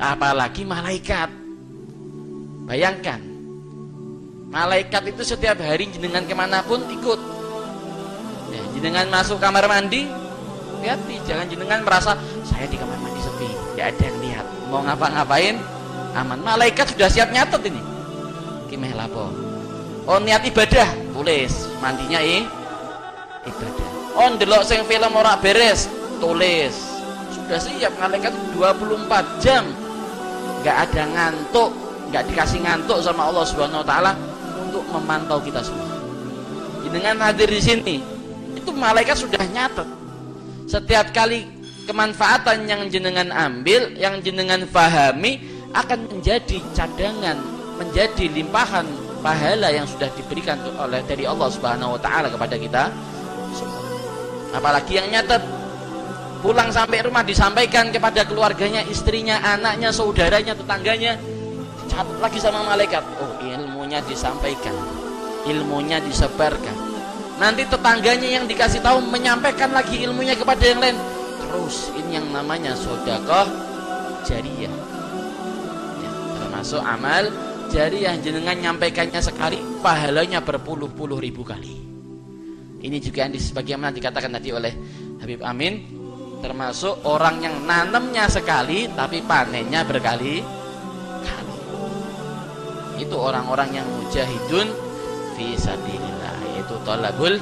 apalagi malaikat. Bayangkan malaikat itu setiap hari jenengan ke mana pun ikut. Ya, jenengan masuk kamar mandi hati jangan jenengan merasa saya di kamar mandi sepi. Tidak ada yang lihat. Mau ngapa-ngapain? Aman. Malaikat sudah siap nyatet ini. Kimeh lapo? Oh niat ibadah. Tulis. Mandinya eh ibadah. Oh ndelok sing film ora beres? Tulis sudah siap malaikat 24 jam. Nggak ada ngantuk nggak dikasih ngantuk sama Allah Subhanahu Wa Taala untuk memantau kita semua. Dengan hadir di sini itu malaikat sudah nyatet. Setiap kali kemanfaatan yang jenengan ambil yang jenengan fahami akan menjadi cadangan menjadi limpahan pahala yang sudah diberikan oleh dari Allah Subhanahu wa taala kepada kita apalagi yang nyatet pulang sampai rumah disampaikan kepada keluarganya, istrinya, anaknya, saudaranya, tetangganya. Catat lagi sama malaikat. Oh, ilmunya disampaikan. Ilmunya disebarkan. Nanti tetangganya yang dikasih tahu menyampaikan lagi ilmunya kepada yang lain. Terus ini yang namanya sodakoh jariah. Ya, termasuk amal jariah jenengan nyampaikannya sekali pahalanya berpuluh-puluh ribu kali. Ini juga yang sebagaimana dikatakan tadi oleh Habib Amin termasuk orang yang nanamnya sekali tapi panennya berkali kali itu orang-orang yang mujahidun fi yaitu talabul